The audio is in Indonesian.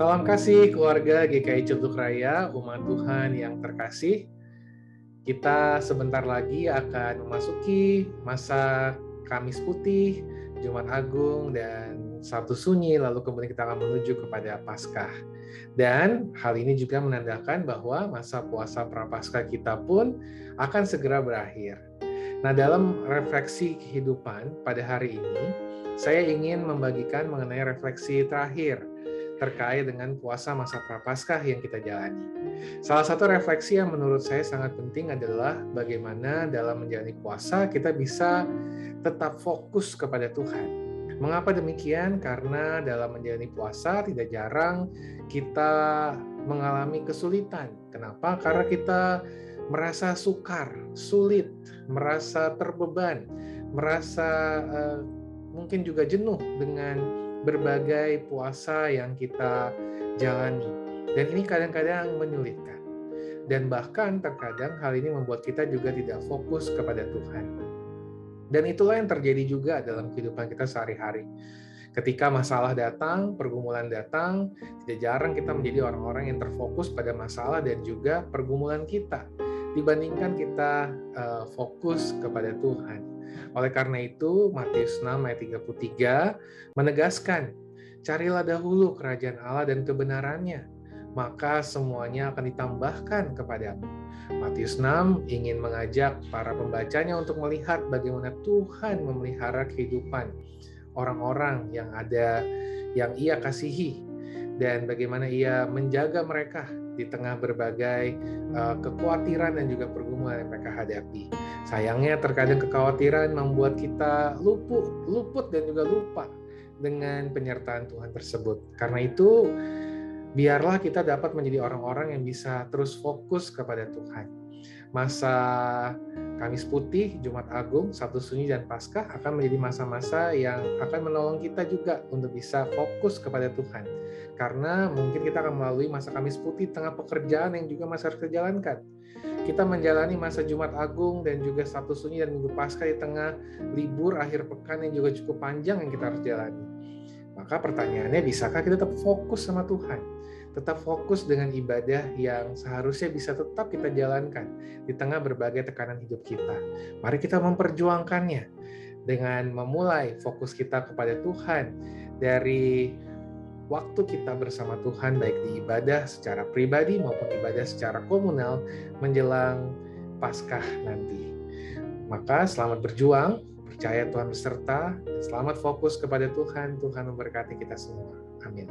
Salam kasih keluarga GKI Celduk Raya, umat Tuhan yang terkasih. Kita sebentar lagi akan memasuki masa Kamis Putih, Jumat Agung, dan Sabtu Sunyi, lalu kemudian kita akan menuju kepada Paskah. Dan hal ini juga menandakan bahwa masa puasa Prapaskah kita pun akan segera berakhir. Nah, dalam refleksi kehidupan pada hari ini, saya ingin membagikan mengenai refleksi terakhir terkait dengan puasa masa prapaskah yang kita jalani. Salah satu refleksi yang menurut saya sangat penting adalah bagaimana dalam menjalani puasa kita bisa tetap fokus kepada Tuhan. Mengapa demikian? Karena dalam menjalani puasa tidak jarang kita mengalami kesulitan. Kenapa? Karena kita merasa sukar, sulit, merasa terbeban, merasa uh, mungkin juga jenuh dengan berbagai puasa yang kita jalani. Dan ini kadang-kadang menyulitkan. Dan bahkan terkadang hal ini membuat kita juga tidak fokus kepada Tuhan. Dan itulah yang terjadi juga dalam kehidupan kita sehari-hari. Ketika masalah datang, pergumulan datang, tidak jarang kita menjadi orang-orang yang terfokus pada masalah dan juga pergumulan kita dibandingkan kita uh, fokus kepada Tuhan. Oleh karena itu, Matius 6 ayat 33 menegaskan, carilah dahulu kerajaan Allah dan kebenarannya, maka semuanya akan ditambahkan kepadamu. Matius 6 ingin mengajak para pembacanya untuk melihat bagaimana Tuhan memelihara kehidupan orang-orang yang ada yang ia kasihi dan bagaimana ia menjaga mereka di tengah berbagai uh, kekhawatiran dan juga pergumulan yang mereka hadapi. Sayangnya terkadang kekhawatiran membuat kita luput, luput dan juga lupa dengan penyertaan Tuhan tersebut. Karena itu, biarlah kita dapat menjadi orang-orang yang bisa terus fokus kepada Tuhan masa Kamis Putih, Jumat Agung, Sabtu Sunyi, dan Paskah akan menjadi masa-masa yang akan menolong kita juga untuk bisa fokus kepada Tuhan. Karena mungkin kita akan melalui masa Kamis Putih tengah pekerjaan yang juga masih harus kita Kita menjalani masa Jumat Agung dan juga Sabtu Sunyi dan Minggu Paskah di tengah libur akhir pekan yang juga cukup panjang yang kita harus jalani. Maka pertanyaannya, bisakah kita tetap fokus sama Tuhan? tetap fokus dengan ibadah yang seharusnya bisa tetap kita jalankan di tengah berbagai tekanan hidup kita. Mari kita memperjuangkannya dengan memulai fokus kita kepada Tuhan dari waktu kita bersama Tuhan baik di ibadah secara pribadi maupun ibadah secara komunal menjelang Paskah nanti. Maka selamat berjuang, Percaya Tuhan beserta, selamat fokus kepada Tuhan. Tuhan memberkati kita semua. Amin.